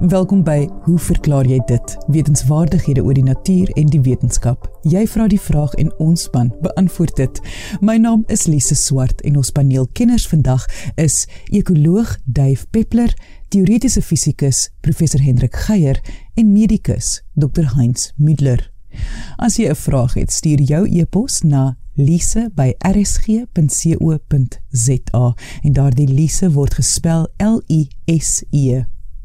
Welkom by Hoe verklaar jy dit? Wetenskapwaardighede oor die natuur en die wetenskap. Jy vra die vraag en ons span beantwoord dit. My naam is Lise Swart en ons paneelkenners vandag is ekoloog Dave Peppler, teoretiese fisikus professor Hendrik Geier en medikus Dr Heinz Müller. As jy 'n vraag het, stuur jou e-pos na lise@rsg.co.za en daardie lise word gespel L I S E.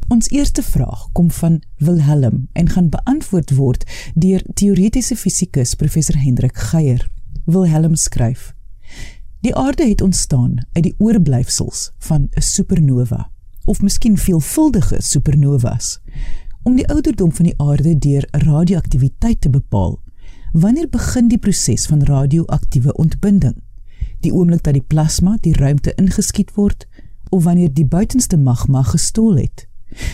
Ons eerste vraag kom van Wilhelm en gaan beantwoord word deur teoretiese fisikus professor Hendrik Geier. Wilhelm skryf: Die aarde het ontstaan uit die oorblyfsels van 'n supernova of miskien veelvuldige supernovas. Om die ouderdom van die aarde deur radioaktiwiteit te bepaal, wanneer begin die proses van radioaktiewe ontbinding? Die oomblik dat die plasma die ruimte ingeskiet word of wanneer die buitenste magma gestol het?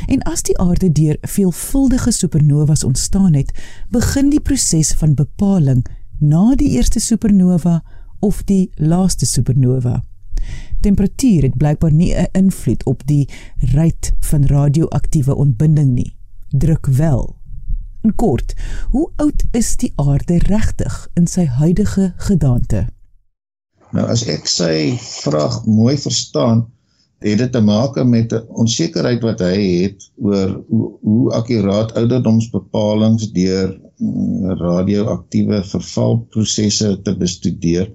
En as die aarde deur veelvuldige supernovas ontstaan het, begin die proses van bepaling na die eerste supernova of die laaste supernova. Temperatuur het blykbaar nie 'n invloed op die rate van radioaktiewe ontbinding nie. Druk wel. In kort, hoe oud is die aarde regtig in sy huidige gedaante? Nou as ek sy vraag mooi verstaan, het dit te maak met 'n onsekerheid wat hy het oor hoe, hoe akkuraat ouderdomsbepalings deur mm, radioaktiewe vervalprosesse te bestudeer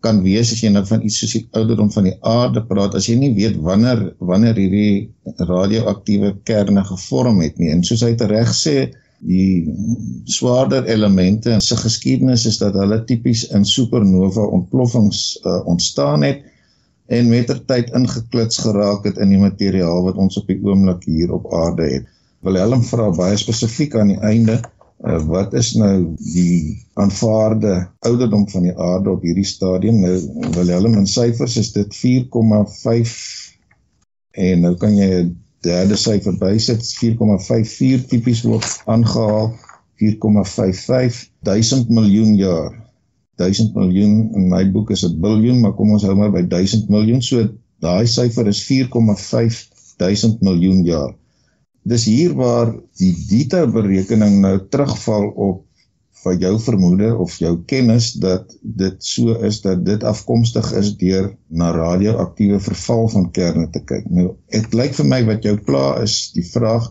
kan wees as jy nou van iets soos die ouderdom van die aarde praat as jy nie weet wanneer wanneer hierdie radioaktiewe kerne gevorm het nie en soos hy reg sê die swaarder elemente in sy geskiedenis is dat hulle tipies in supernova ontploffings uh, ontstaan het en mettertyd ingeklits geraak het in die materiaal wat ons op die oomblik hier op aarde het. Wilhelm vra baie spesifiek aan die einde, uh, wat is nou die aanvaarde ouderdom van die aarde op hierdie stadium? Nou Wilhelm in syfers is dit 4,5 en nou kan jy 'n derde syfer bysit, 4,54 tipies word aangehaal. 4,55 duisend miljoen jaar 1000 miljoen in my boek is dit biljoen, maar kom ons hou maar by 1000 miljoen. So daai syfer is 4,5 1000 miljoen jaar. Dis hier waar die dita berekening nou terugval op van jou vermoede of jou kennis dat dit so is dat dit afkomstig is deur na radioaktiewe verval van kerne te kyk. Nou, dit lyk vir my wat jou pla is die vraag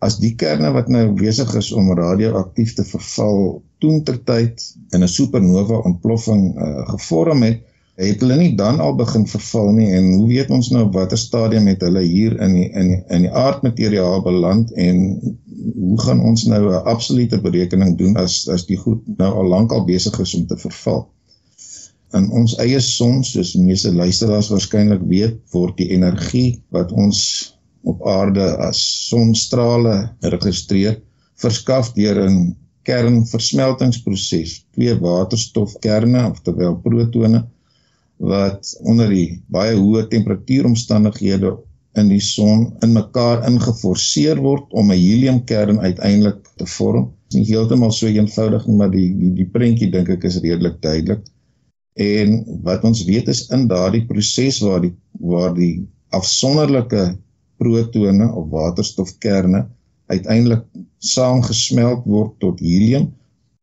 as die kerne wat nou besig is om radioaktief te verval toentertyd in 'n supernova ontploffing uh, gevorm het, het hulle nie dan al begin verval nie en hoe weet ons nou watter stadium het hulle hier in die, in die, in die aardmateriaal beland en hoe gaan ons nou 'n absolute berekening doen as as die goed nou al lank al besig is om te verval? In ons eie son, soos die meeste luisteraars waarskynlik weet, word die energie wat ons op aarde as sonstrale registreer verskaf deur 'n kernversmeltingsproses twee waterstofkerne oftewel protone wat onder die baie hoë temperatuuromstandighede in die son in mekaar ingeforseer word om 'n heliumkern uiteindelik te vorm. Dit is heeltemal so eenvoudig maar die die die prentjie dink ek is redelik duidelik. En wat ons weet is in daardie proses waar die waar die afsonderlike protone of waterstofkerne uiteindelik saamgesmelt word tot helium.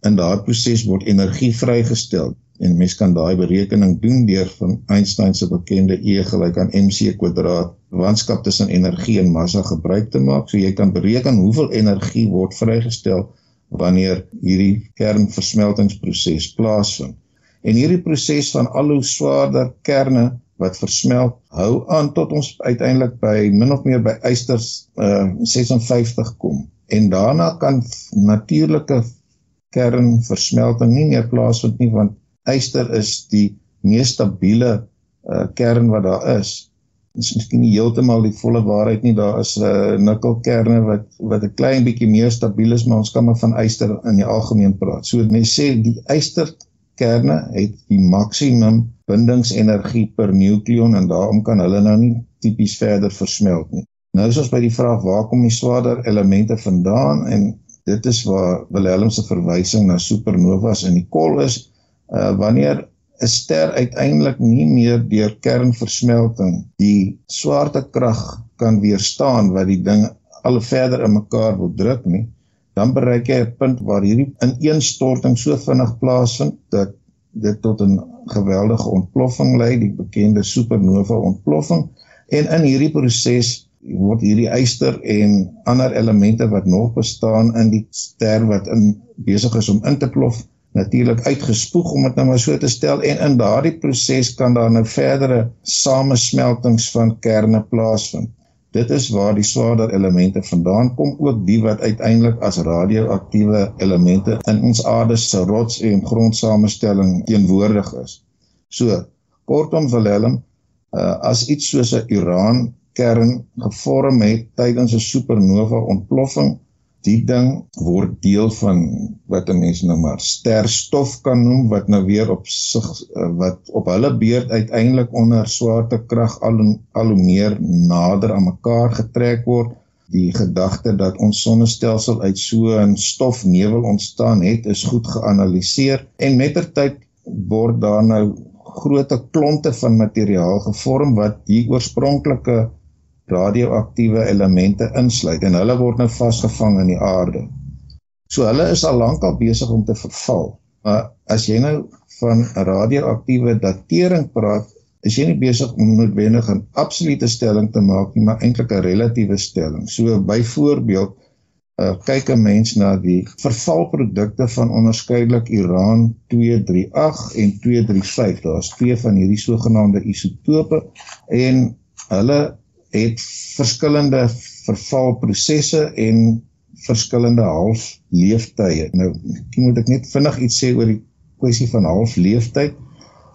In daardie proses word energie vrygestel en mens kan daai berekening doen deur van Einstein se bekende E gelyk aan mc kwadraat wanskap tussen energie en massa gebruik te maak. So jy kan bereken hoeveel energie word vrygestel wanneer hierdie kernversmeltingsproses plaasvind. En hierdie proses van al hoe swaarder kerne wat versmelt hou aan tot ons uiteindelik by min of meer by yster uh, 56 kom en daarna kan natuurlike kernversmelting nie meer plaasvind nie want yster is die mees stabiele uh, kern wat daar is dis miskien nie heeltemal die volle waarheid nie daar is 'n uh, nikkelkerne wat wat 'n klein bietjie meer stabiel is maar ons kan maar van yster in die algemeen praat so mense sê die yster kerne het die maksimum bindingsenergie per nukleon en daarom kan hulle nou nie tipies verder versmelt nie. Nou is ons by die vraag waar kom die swaarder elemente vandaan en dit is waar Wilhelm se verwysing na supernovas in die kol is. Uh wanneer 'n ster uiteindelik nie meer deur kernversmelting die swaartekrag kan weerstaan wat die ding al verder in mekaar wil druk nie, dan bereik jy 'n punt waar hierdie ineenstorting so vinnig plaasvind dat dit tot 'n geweldige ontploffing lei, die bekende supernova ontploffing. En in hierdie proses word hierdie yster en ander elemente wat nog bestaan in die ster wat in besig is om in te plof natuurlik uitgespoeg om dit nou maar so te stel en in daardie proses kan daar nou verdere samesmeltings van kerne plaasvind. Dit is waar die swaarder elemente vandaan kom, ook die wat uiteindelik as radioaktiewe elemente in ons aarde se rots en grondsamenstelling teenwoordig is. So, kortom Willem, uh, as iets soos 'n uran kern gevorm het tydens 'n supernova ontploffing, die ding word deel van wat 'n mens nou maar sterstof kan noem wat nou weer op sig uh, wat op hulle beurt uiteindelik onder swaartekrag al al hoe meer nader aan mekaar getrek word. Die gedagte dat ons sonnestelsel uit so 'n stofnevel ontstaan het, is goed geanaliseer en mettertyd word daar nou groot klonte van materiaal gevorm wat die oorspronklike radioaktiewe elemente insluit en hulle word nou vasgevang in die aarde. So hulle is al lank al besig om te verval. Maar as jy nou van radioaktiewe datering praat, is jy nie besig om noodwendig 'n absolute stelling te maak nie, maar eintlik 'n relatiewe stelling. So byvoorbeeld uh, kyk 'n mens na die vervalprodukte van onderskeidelik Uran 238 en 235. Daar's twee van hierdie sogenaamde isotope en hulle het verskillende vervalprosesse en verskillende halfleeftye. Nou, ek moet ek net vinnig iets sê oor die kwessie van halfleeftyd.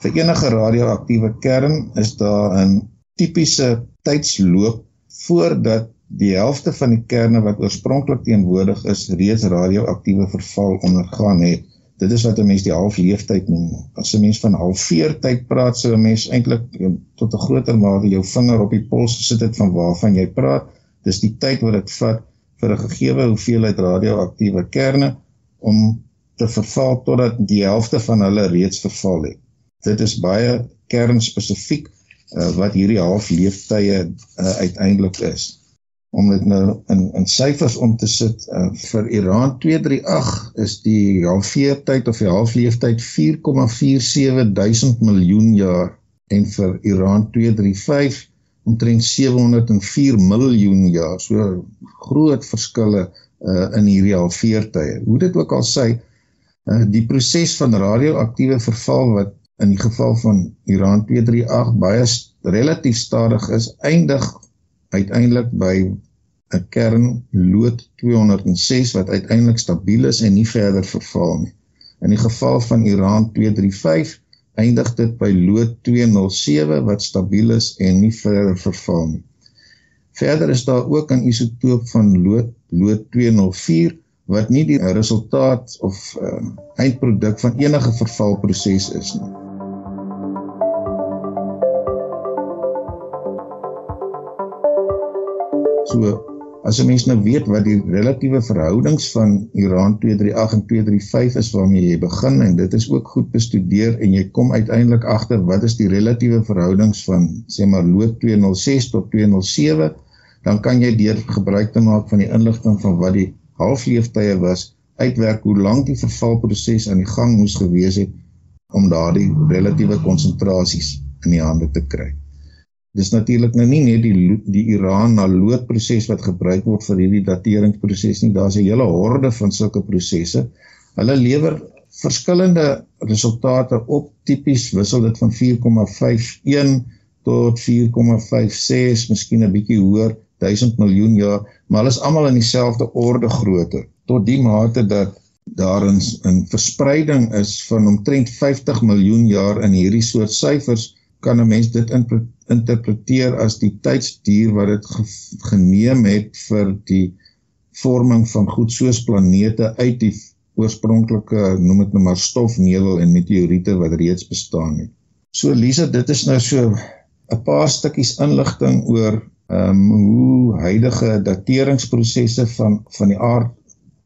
Vir enige radioaktiewe kern is daar 'n tipiese tydsloop voordat die helfte van die kerne wat oorspronklik teenwoordig is reeds radioaktiewe verval ondergaan het. Dit is wat 'n mens die halfleeftyd noem. As 'n mens van halfveertyd praat, sou 'n mens eintlik ehm, tot 'n groter mate jou vinger op die pols gesit het van waarvan jy praat. Dis die tyd wat dit vat vir 'n gegeewe hoeveelheid radioaktiewe kerne om te verval totdat die helfte van hulle reeds verval het. Dit is baie kernspesifiek uh, wat hierdie halfleeftye uh, uiteindelik is om dit nou in in syfers om te sit uh, vir Iran 238 is die halfleeftyd of die halfleeftyd 4,47 duisend miljoen jaar en vir Iran 235 omtrent 704 miljoen jaar. So groot verskille uh, in hierdie halfleeftye hoe dit ook al sê uh, die proses van radioaktiewe verval wat in die geval van Iran 238 baie relatief stadig is eindig uiteindelik by 'n kern lood 206 wat uiteindelik stabiel is en nie verder verval nie. In die geval van Iran 235 eindig dit by lood 207 wat stabiel is en nie verder verval nie. Verder is daar ook 'n isotoop van lood lood 204 wat nie die resultaat of uh, eindproduk van enige vervalproses is nie. So as 'n mens nou weet wat die relatiewe verhoudings van Iran 238 en 235 is waarmee jy begin en dit is ook goed bestudeer en jy kom uiteindelik agter wat is die relatiewe verhoudings van sê maar lood 206 tot 207 dan kan jy deur gebruik te maak van die inligting van wat die halfleeftye was uitwerk hoe lank die vervalproses aan die gang moes gewees het om daardie relatiewe konsentrasies in die hande te kry. Dis natuurlik nou nie net die die Iran na lood proses wat gebruik word vir hierdie dateringsproses nie. Daar's 'n hele horde van sulke prosesse. Hulle lewer verskillende resultate op. Tipies wissel dit van 4,51 tot 4,56, miskien 'n bietjie hoër, 1000 miljoen jaar, maar hulle is almal in dieselfde orde grootte tot die mate dat daar 'n verspreiding is van omtrent 50 miljoen jaar in hierdie soort syfers kan 'n mens dit interpreteer as die tydsduur wat dit ge geneem het vir die vorming van goed soos planete uit die oorspronklike noem dit nou maar stofnevel en meteoriete wat reeds bestaan het. So Lisa, dit is nou so 'n paar stukkies inligting oor ehm um, hoe huidige dateringsprosesse van van die aard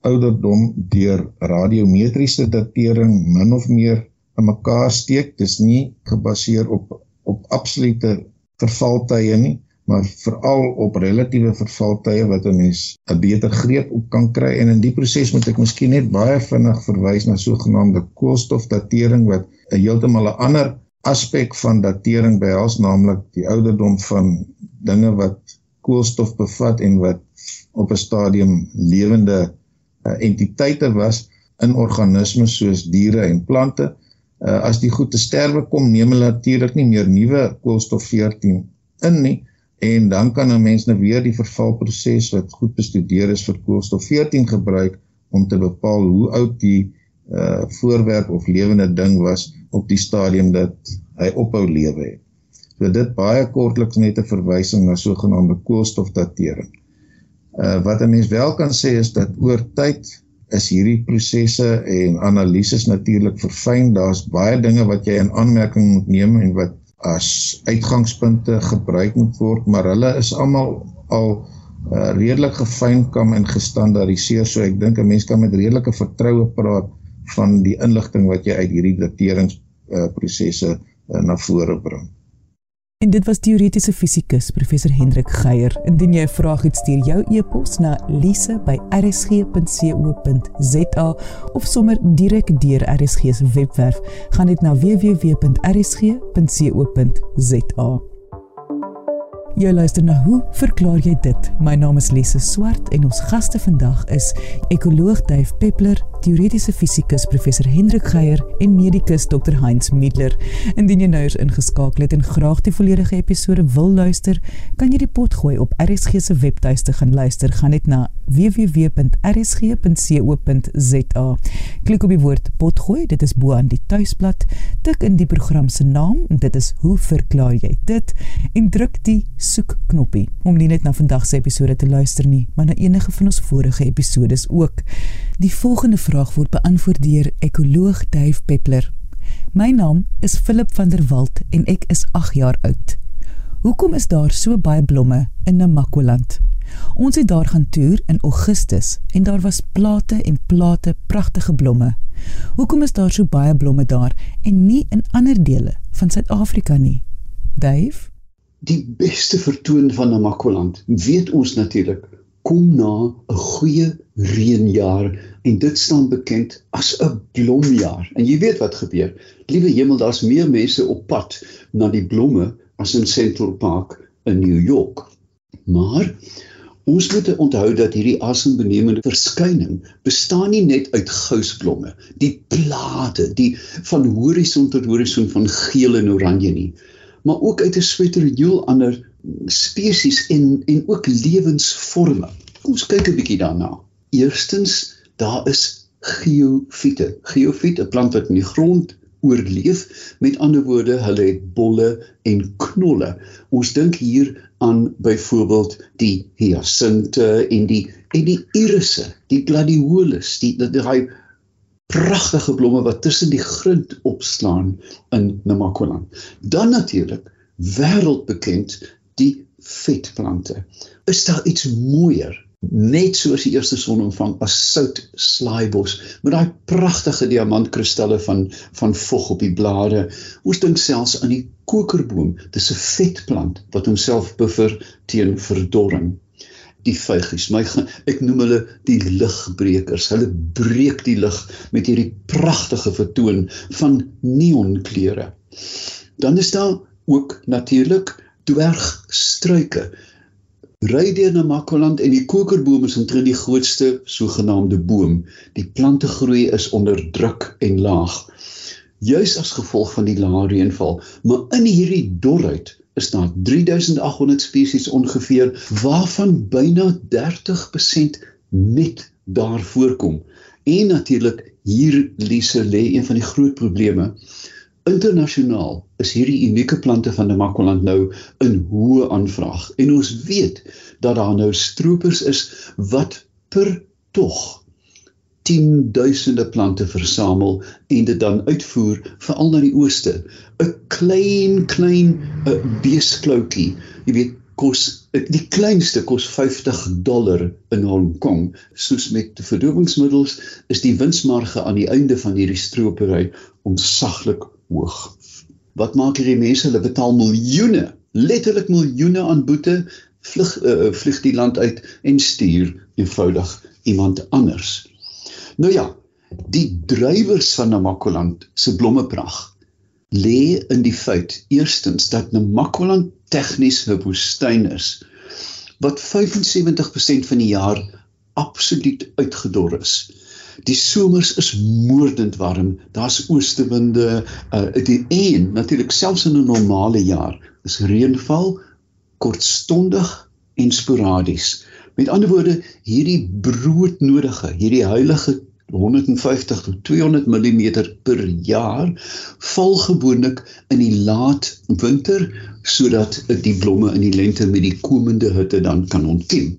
ouderdom deur radiometriese datering min of meer in mekaar steek. Dis nie gebaseer op absolute vervaltye nie, maar veral op relatiewe vervaltye wat 'n mens 'n beter greep op kan kry en in die proses moet ek miskien net baie vinnig verwys na sogenaamde koolstofdatering wat 'n heeltemal 'n ander aspek van datering behels naamlik die ouderdom van dinge wat koolstof bevat en wat op 'n stadium lewende uh, entiteite was in organismes soos diere en plante. Uh, as die goed te sterwe kom, neem hulle natuurlik nie meer nuwe koolstof 14 in nie en dan kan 'n mens nou weer die vervalproses wat goed bestudeer is vir koolstof 14 gebruik om te bepaal hoe oud die uh, voorwerp of lewende ding was op die stadium dat hy ophou lewe het. So dit baie kortliks net 'n verwysing na sogenaamde koolstofdatering. Uh wat 'n mens wel kan sê is dat oor tyd is hierdie prosesse en analises natuurlik verfyn. Daar's baie dinge wat jy in aanmerking moet neem en wat as uitgangspunte gebruik moet word, maar hulle is almal al uh, redelik gefynkam en gestandaardiseer. So ek dink 'n mens kan met redelike vertroue praat van die inligting wat jy uit hierdie dateringsprosesse uh, uh, na vore bring. En dit was teoretiese fisikus professor Hendrik Geier. Indien jy 'n vraag het, stuur jou e-pos na lise@rsg.co.za of sommer direk deur RSG se webwerf. Gaan net na www.rsg.co.za. Jy luister na hoe verklaar jy dit? My naam is Lise Swart en ons gaste vandag is ekoloog Duif Peppler, teoretiese fisikus professor Hendrik Geier en medikus Dr Heinz Middler. Indien jy nou eens ingeskakel het en graag die volledige episode wil luister, kan jy die pot gooi op RSG se webtuiste gaan luister. Gaan net na www.rsg.co.za. Klik op die woord pot gooi, dit is bo aan die tuisblad. Tik in die program se naam en dit is hoe verklaar jy dit en druk die soek knoppie om nie net na vandag se episode te luister nie, maar na enige van ons vorige episodes ook. Die volgende vraag word beantwoord deur ekoloog Dave Peppler. My naam is Philip van der Walt en ek is 8 jaar oud. Hoekom is daar so baie blomme in Namakoland? Ons het daar gaan toer in Augustus en daar was plate en plate pragtige blomme. Hoekom is daar so baie blomme daar en nie in ander dele van Suid-Afrika nie? Dave die beste vertoon van Namakoland weet ons natuurlik kom na 'n goeie reënjaar en dit staan bekend as 'n blomjaar. En jy weet wat gebeur. Liewe hemel, daar's meer mense op pad na die blomme as in Central Park in New York. Maar ons moet onthou dat hierdie asembenemende verskyning bestaan nie net uit gousblomme, die plate, die van horison tot horison van geel en oranje nie maar ook uit 'n sweterjoel ander spesies en en ook lewensvorme. Ons kyk 'n bietjie daarna. Eerstens, daar is geofiete. Geofiet, 'n plant wat in die grond oorleef. Met ander woorde, hulle het bolle en knolle. Ons dink hier aan byvoorbeeld die hyacinte en die en die irisse, die gladiolus, die daai pragtige blomme wat tussen die grind opslaan in Namakoland. Dan natuurlik wêreldbekend die vetplante. Is daar iets mooier net soos die eerste son ontvang as sout slaaibos met daai pragtige diamantkristalle van van vog op die blare. Ons dink selfs aan die kokerboom. Dis 'n vetplant wat homself buffer teen verdorring die vygies. My ek noem hulle die ligbrekers. Hulle breek die lig met hierdie pragtige vertoon van neonkleure. Dan is daar ook natuurlik dwergstruike. Ry deur na Makoland en die kokerboom is omtrent die grootste sogenaamde boom. Die plante groei is onder druk en laag. Juis as gevolg van die lae reënval, maar in hierdie dorheid is daar 3800 spesies ongeveer waarvan byna 30% net daar voorkom. En natuurlik hier Lise lê een van die groot probleme. Internasionaal is hierdie unieke plante van Namakoland nou in hoë aanvraag en ons weet dat daar nou stroopers is wat per tog tienduisende plante versamel en dit dan uitvoer veral na die ooste. 'n Klein klein beeskloutjie, jy weet, kos die kleinste kos 50 dollar in Hong Kong. Soos met verdowingsmiddels is die winsmarge aan die einde van hierdie stropery onsaglik hoog. Wat maak hierdie mense? Hulle betaal miljoene, letterlik miljoene aan boete, vlug uh, vlieg die land uit en stuur eenvoudig iemand anders. Nou ja, die drywers van Namakoland se blommeprag lê in die feit eerstens dat Namakoland tegnies 'n woestyn is wat 75% van die jaar absoluut uitgedor is. Die somers is moordend warm. Daar's oostewinde, uh die en natuurlik selfs in 'n normale jaar is reënval kortstondig en sporadies. Met ander woorde, hierdie broodnodige, hierdie heilige 150 tot 200 mm per jaar val gewoonlik in die laat winter sodat die blomme in die lente met die komende hitte dan kan ontkiem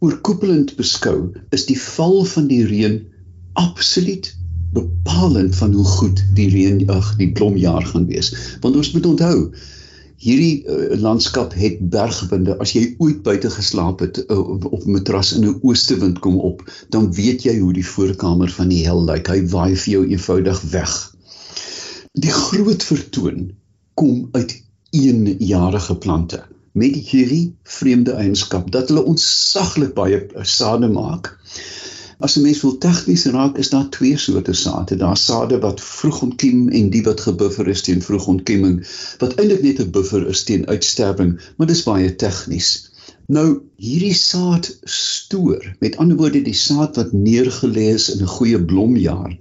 oorkoepelend beskou is die val van die reën absoluut bepalend van hoe goed die reën ag die blomjaar gaan wees. Want ons moet onthou hierdie uh, landskap het bergwinde. As jy ooit buite geslaap het uh, op 'n matras in 'n oostewind kom op, dan weet jy hoe die voorkamer van die hel lyk. Hy waai vir jou eenvoudig weg. Die groot vertoon kom uit eenjarige plante met hierdie vreemde eienskap dat hulle ontsaglik baie sade maak. As 'n mens wil tegnies raak, is daar twee soorte sade. Daar's sade wat vroeg ontkiem en die wat gebuffer is teen vroeg ontkemming, wat eintlik net 'n buffer is teen uitsterwing, maar dis baie tegnies. Nou hierdie saad stoor, met ander woorde die saad wat neergelê is in 'n goeie blomjaar,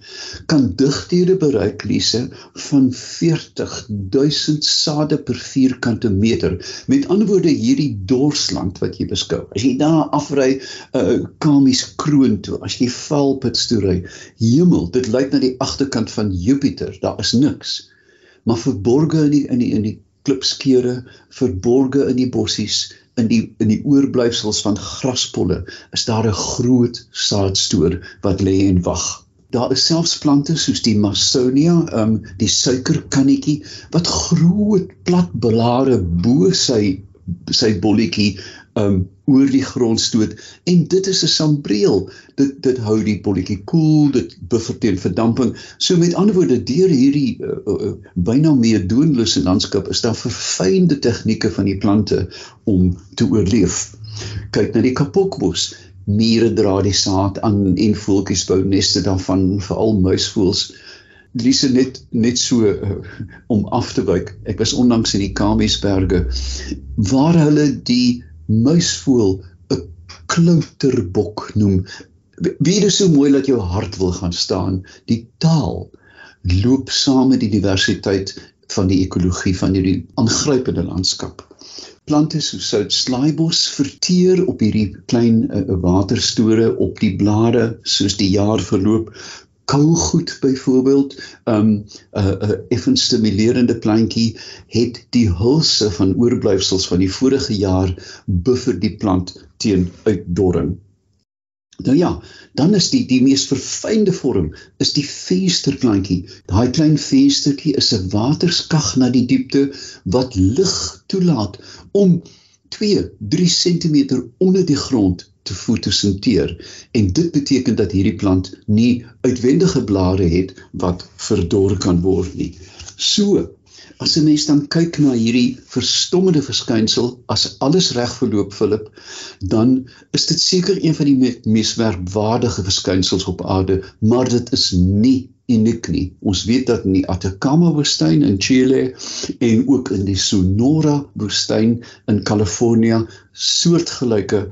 kan digthede bereik lise van 40000 sade per vierkante meter. Met ander woorde hierdie dorsland wat jy beskou. As jy daar afry 'n uh, Kamies kroon toe, as jy Valpits toe ry, hemel, dit lyk na die agterkant van Jupiter. Daar is niks. Maar verborge in die in die in die klipskeure, verborge in die bossies in die in die oorblyfsels van graspolle is daar 'n groot saadstoor wat lê en wag. Daar is selfs plante soos die Masonia, um die suikerkannetjie wat groot plat blare bo sy sy bolletjie um oor die grond stoot. En dit is 'n sambreel. Dit dit hou die bolletjie koel cool, dit buffer teen verdamping. So met ander woorde deur hierdie uh, uh, byna meer doenlose landskap is daar verfynde tegnieke van die plante om te oorleef. Kyk na die kapokbos. Mure dra die saad aan en voeltjies bou neste daarvan veral muisvoëls Lise net net so uh, om af te wyk. Ek was onlangs in die Kamiesberge waar hulle die muisvoël 'n klouterbok noem. Wie dit so mooi dat jou hart wil gaan staan. Die taal loop saam met die diversiteit van die ekologie van hierdie aangrypende landskap. Plante soos soutslaaibos verteer op hierdie klein uh, waterstore op die blare soos die jaar verloop kougoed byvoorbeeld 'n um, 'n uh, uh, effens stimulerende plantjie het die hulse van oorblyfsels van die vorige jaar buffer die plant teen uitdorring. Nou ja, dan is die die mees verfynde vorm is die vensterplantjie. Daai klein venstertjie is 'n waterskag na die diepte wat lig toelaat om 2, 3 cm onder die grond te fotosinteer en dit beteken dat hierdie plant nie uitwendige blare het wat verdor kan word nie. So, as 'n mens dan kyk na hierdie verstommende verskynsel as alles reg verloop Philip, dan is dit seker een van die me mees merkwaardige verskynsels op aarde, maar dit is nie uniek nie. Ons weet dat in die Atacama woestyn in Chile en ook in die Sonora woestyn in Kalifornië soortgelyke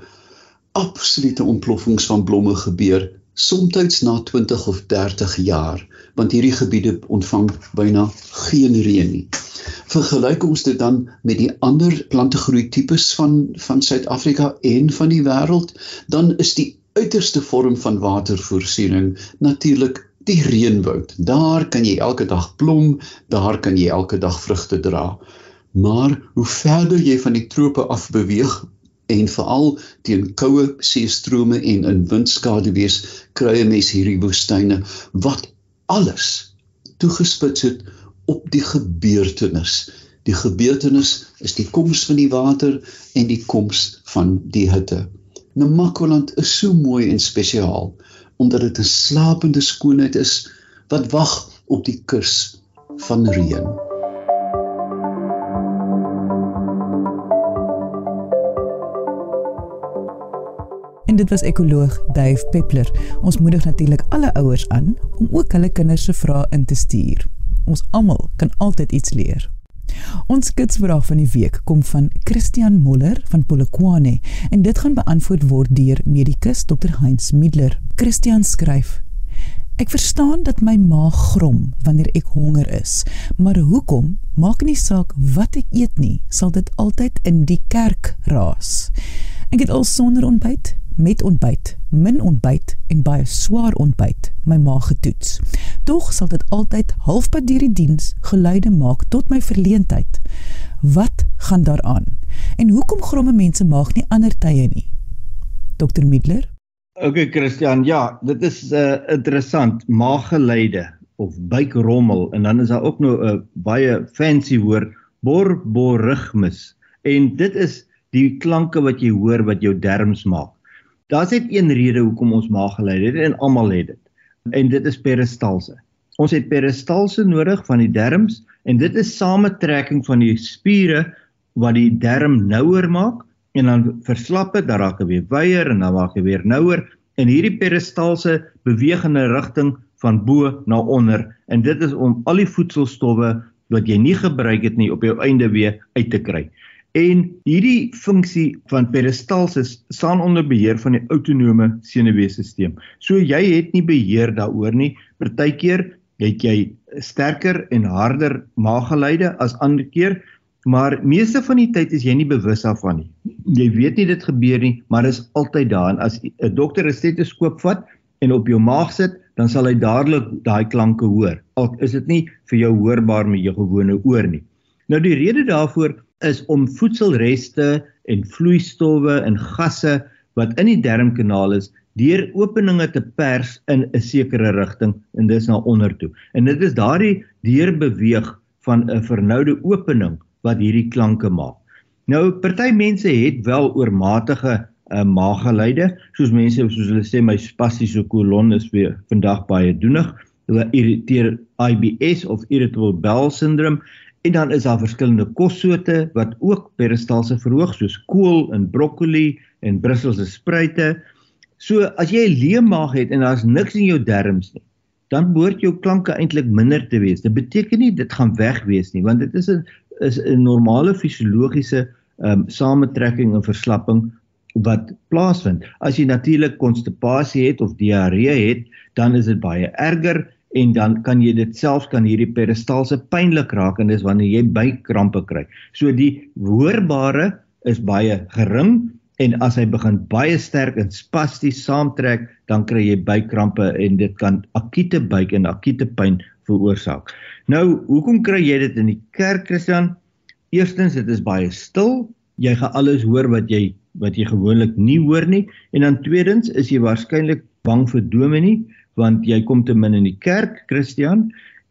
absolute ontploffings van blomme gebeur soms na 20 of 30 jaar want hierdie gebiede ontvang byna geen reën nie. Vergelyk ons dit dan met die ander plantegroei tipes van van Suid-Afrika en van die wêreld, dan is die uiterste vorm van watervoorsiening natuurlik die reënwoud. Daar kan jy elke dag blom, daar kan jy elke dag vrugte dra. Maar hoe verder jy van die trope af beweeg, en veral teen koue seestrome en in windskaduwees kry 'n mens hierdie woestyne wat alles toegespits het op die gebeurtenis. Die gebeurtenis is die koms van die water en die koms van die hitte. Namakoland is so mooi en spesiaal omdat dit 'n slapende skoonheid is wat wag op die kus van reën. Dit was ekoloog Dave Peppler. Ons moedig natuurlik alle ouers aan om ook hulle kinders se vrae in te stuur. Ons almal kan altyd iets leer. Ons kitsvraag van die week kom van Christian Moller van Polokwane en dit gaan beantwoord word deur medikus Dr Heinz Middler. Christian skryf: Ek verstaan dat my maag grom wanneer ek honger is, maar hoekom maak nie saak wat ek eet nie, sal dit altyd in die kerk raas. Ek het al sonder ontbyt, met ontbyt, min ontbyt en baie swaar ontbyt my maag getoets. Tog sal dit altyd halfpad deur die diens geluide maak tot my verleentheid. Wat gaan daaraan? En hoekom gromme mense maag nie ander tye nie? Dr Middler? Okay Christian, ja, dit is uh, interessant, maaggeluide of buikrommel en dan is daar ook nou 'n uh, baie fancy woord borborigmus. En dit is die klanke wat jy hoor wat jou darmes maak. Daar's net een rede hoekom ons maaggeluid het en almal het dit. En dit is peristalse. Ons het peristalse nodig van die darmes en dit is samentrekking van die spiere wat die darm nouer maak en dan verslap dit, dan raak hy weer wyer en dan raak hy weer nouer en hierdie peristalse beweeg in 'n rigting van bo na onder en dit is om al die voedselstowwe wat jy nie gebruik het nie op jou einde weer uit te kry. En hierdie funksie van peristalsis staan onder beheer van die autonome senuweestelsel. So jy het nie beheer daaroor nie. Partykeer het jy sterker en harder maaggeluide as ander keer, maar meeste van die tyd is jy nie bewus daarvan nie. Jy weet nie dit gebeur nie, maar dit is altyd daar en as 'n dokter 'n stetoskoop vat en op jou maag sit, dan sal hy dadelik daai klanke hoor. Al is dit nie vir jou hoorbaar met jou gewone oor nie. Nou die rede daarvoor is om voedselreste en vloeistowwe en gasse wat in die darmkanaal is deur openinge te pers in 'n sekere rigting en dis na onder toe. En dit is daardie deurbeweeg van 'n vernoude opening wat hierdie klanke maak. Nou party mense het wel oormatige uh, maaggeluide, soos mense soos hulle sê my spastiese kolon is weer vandag baie doenig. Hulle irriteer IBS of irritable bowel syndrome En dan is daar verskillende kossoorte wat ook peristalse verhoog soos kool en broccoli en Brusselse spruite. So as jy 'n leë maag het en daar's niks in jou darmes nie, dan behoort jou klanke eintlik minder te wees. Dit beteken nie dit gaan weg wees nie, want dit is 'n is 'n normale fisiologiese ehm um, samentrekking en verslapping wat plaasvind. As jy natuurlik konstipasie het of diarree het, dan is dit baie erger en dan kan jy dit selfs kan hierdie peristalse pynlik raak en dis wanneer jy buikkrampe kry. So die hoorbare is baie gering en as hy begin baie sterk en spasties saamtrek, dan kry jy buikkrampe en dit kan akute buik en akute pyn veroorsaak. Nou, hoekom kry jy dit in die kerk, Christian? Eerstens, dit is baie stil. Jy gaan alles hoor wat jy wat jy gewoonlik nie hoor nie en dan tweedens is jy waarskynlik bang vir dominee want jy kom te min in die kerk, Christian,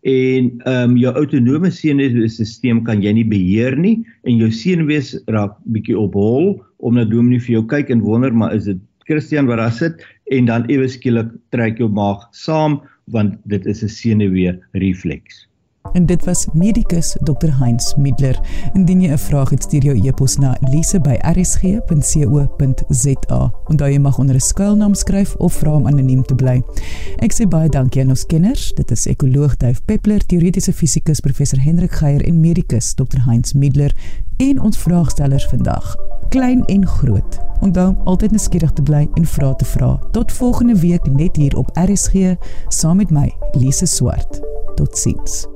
en ehm um, jou autonome senuweestelsel kan jy nie beheer nie en jou senuwees raak bietjie op hol omdat Dominee vir jou kyk en wonder maar is dit Christian wat daar sit en dan ewe skielik trek jou maag saam want dit is 'n senuwee refleks. En dit was medikus Dr Heinz Middler. Indien jy 'n vraag het, stuur jou e-pos na lise@rsg.co.za. Onthou jy mag onder 'n skuilnaam skryf of vra om anoniem te bly. Ek sê baie dankie aan ons kenners. Dit is ekoloog Duif Peppler, teoretiese fisikus professor Hendrik Geier en medikus Dr Heinz Middler en ons vraagstellers vandag, klein en groot. Onthou altyd nuuskierig te bly en vra te vra. Tot volgende week net hier op RSG saam met my, Lise Swart. Totsiens.